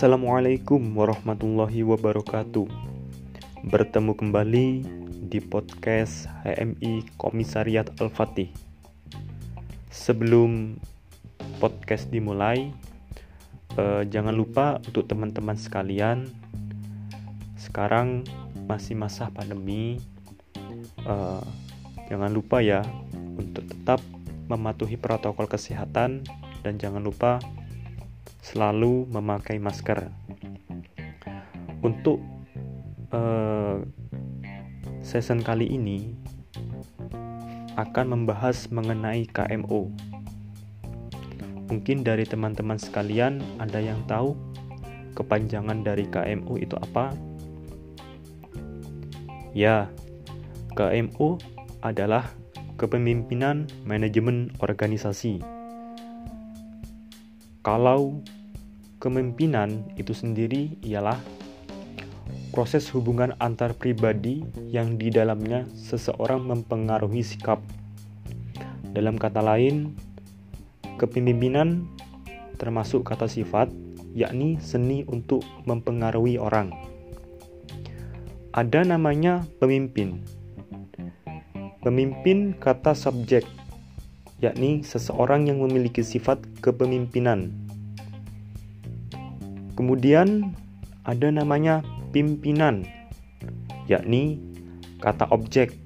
Assalamualaikum warahmatullahi wabarakatuh. Bertemu kembali di podcast HMI Komisariat Al-Fatih. Sebelum podcast dimulai, eh, jangan lupa untuk teman-teman sekalian, sekarang masih masa pandemi. Eh, jangan lupa ya untuk tetap mematuhi protokol kesehatan dan jangan lupa selalu memakai masker. Untuk uh, season kali ini akan membahas mengenai KMO. Mungkin dari teman-teman sekalian ada yang tahu kepanjangan dari KMO itu apa? Ya, KMO adalah kepemimpinan manajemen organisasi kalau kepemimpinan itu sendiri ialah proses hubungan antar pribadi yang di dalamnya seseorang mempengaruhi sikap. Dalam kata lain, kepemimpinan termasuk kata sifat, yakni seni untuk mempengaruhi orang. Ada namanya pemimpin. Pemimpin kata subjek yakni seseorang yang memiliki sifat kepemimpinan. Kemudian ada namanya pimpinan, yakni kata objek,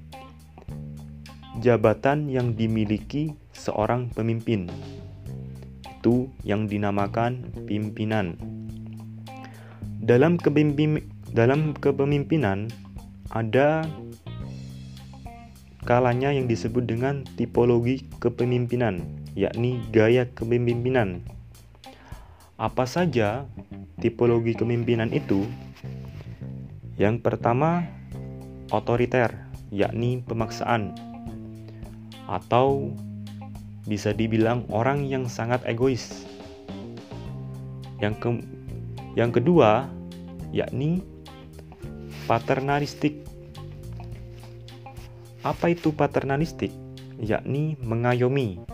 jabatan yang dimiliki seorang pemimpin. Itu yang dinamakan pimpinan. Dalam dalam kepemimpinan ada kalanya yang disebut dengan tipologi kepemimpinan, yakni gaya kepemimpinan. Apa saja tipologi kepemimpinan itu? Yang pertama, otoriter, yakni pemaksaan, atau bisa dibilang orang yang sangat egois. Yang ke yang kedua, yakni paternalistik apa itu paternalistik? Yakni mengayomi.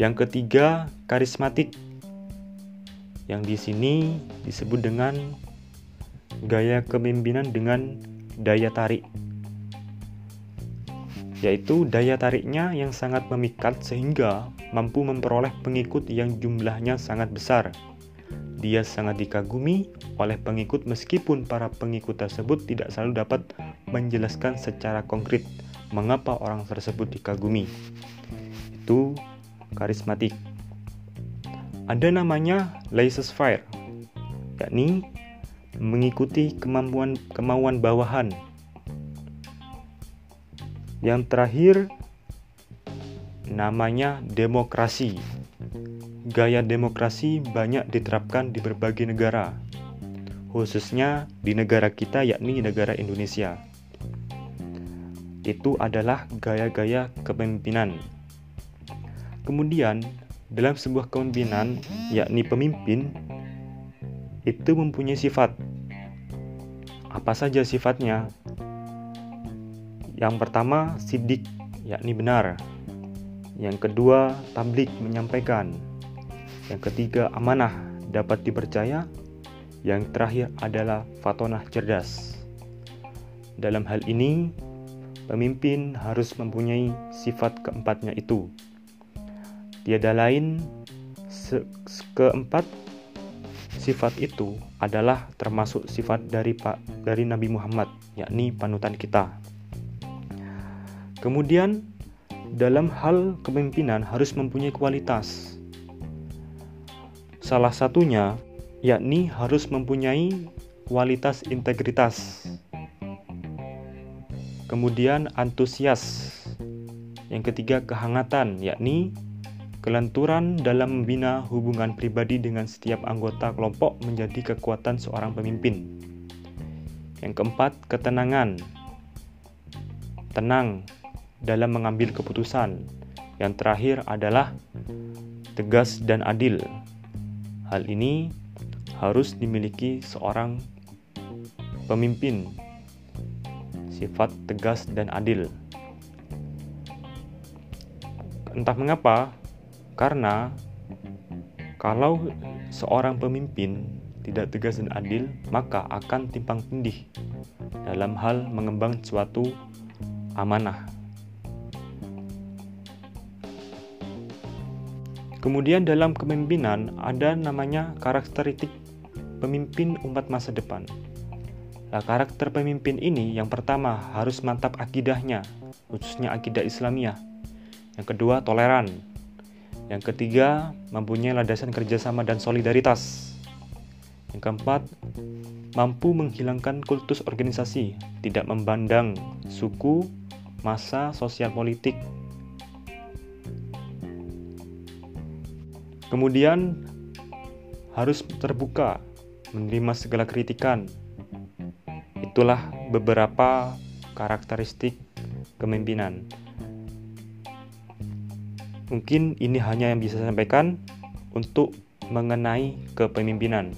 Yang ketiga, karismatik. Yang di sini disebut dengan gaya kepemimpinan dengan daya tarik. Yaitu daya tariknya yang sangat memikat sehingga mampu memperoleh pengikut yang jumlahnya sangat besar. Dia sangat dikagumi oleh pengikut meskipun para pengikut tersebut tidak selalu dapat menjelaskan secara konkret mengapa orang tersebut dikagumi. Itu karismatik. Ada namanya laissez-faire, yakni mengikuti kemampuan kemauan bawahan. Yang terakhir namanya demokrasi Gaya demokrasi banyak diterapkan di berbagai negara, khususnya di negara kita, yakni negara Indonesia. Itu adalah gaya-gaya kepemimpinan. Kemudian, dalam sebuah kepemimpinan, yakni pemimpin, itu mempunyai sifat. Apa saja sifatnya? Yang pertama, sidik, yakni benar. Yang kedua, tablik, menyampaikan. Yang ketiga, amanah dapat dipercaya. Yang terakhir adalah fatonah cerdas. Dalam hal ini, pemimpin harus mempunyai sifat keempatnya itu. Tiada lain, keempat sifat itu adalah termasuk sifat dari Pak dari Nabi Muhammad, yakni panutan kita. Kemudian, dalam hal kepemimpinan harus mempunyai kualitas Salah satunya yakni harus mempunyai kualitas integritas. Kemudian antusias. Yang ketiga kehangatan yakni kelenturan dalam membina hubungan pribadi dengan setiap anggota kelompok menjadi kekuatan seorang pemimpin. Yang keempat, ketenangan. Tenang dalam mengambil keputusan. Yang terakhir adalah tegas dan adil. Hal ini harus dimiliki seorang pemimpin, sifat tegas dan adil. Entah mengapa, karena Kalau seorang pemimpin tidak tegas dan adil, maka akan timpang tindih dalam hal mengembang suatu amanah. Kemudian dalam kepemimpinan ada namanya karakteristik pemimpin umat masa depan. Nah, karakter pemimpin ini yang pertama harus mantap akidahnya, khususnya akidah Islamiyah. Yang kedua, toleran. Yang ketiga, mempunyai landasan kerjasama dan solidaritas. Yang keempat, mampu menghilangkan kultus organisasi, tidak membandang suku, masa, sosial politik. Kemudian harus terbuka menerima segala kritikan. Itulah beberapa karakteristik kepemimpinan. Mungkin ini hanya yang bisa saya sampaikan untuk mengenai kepemimpinan.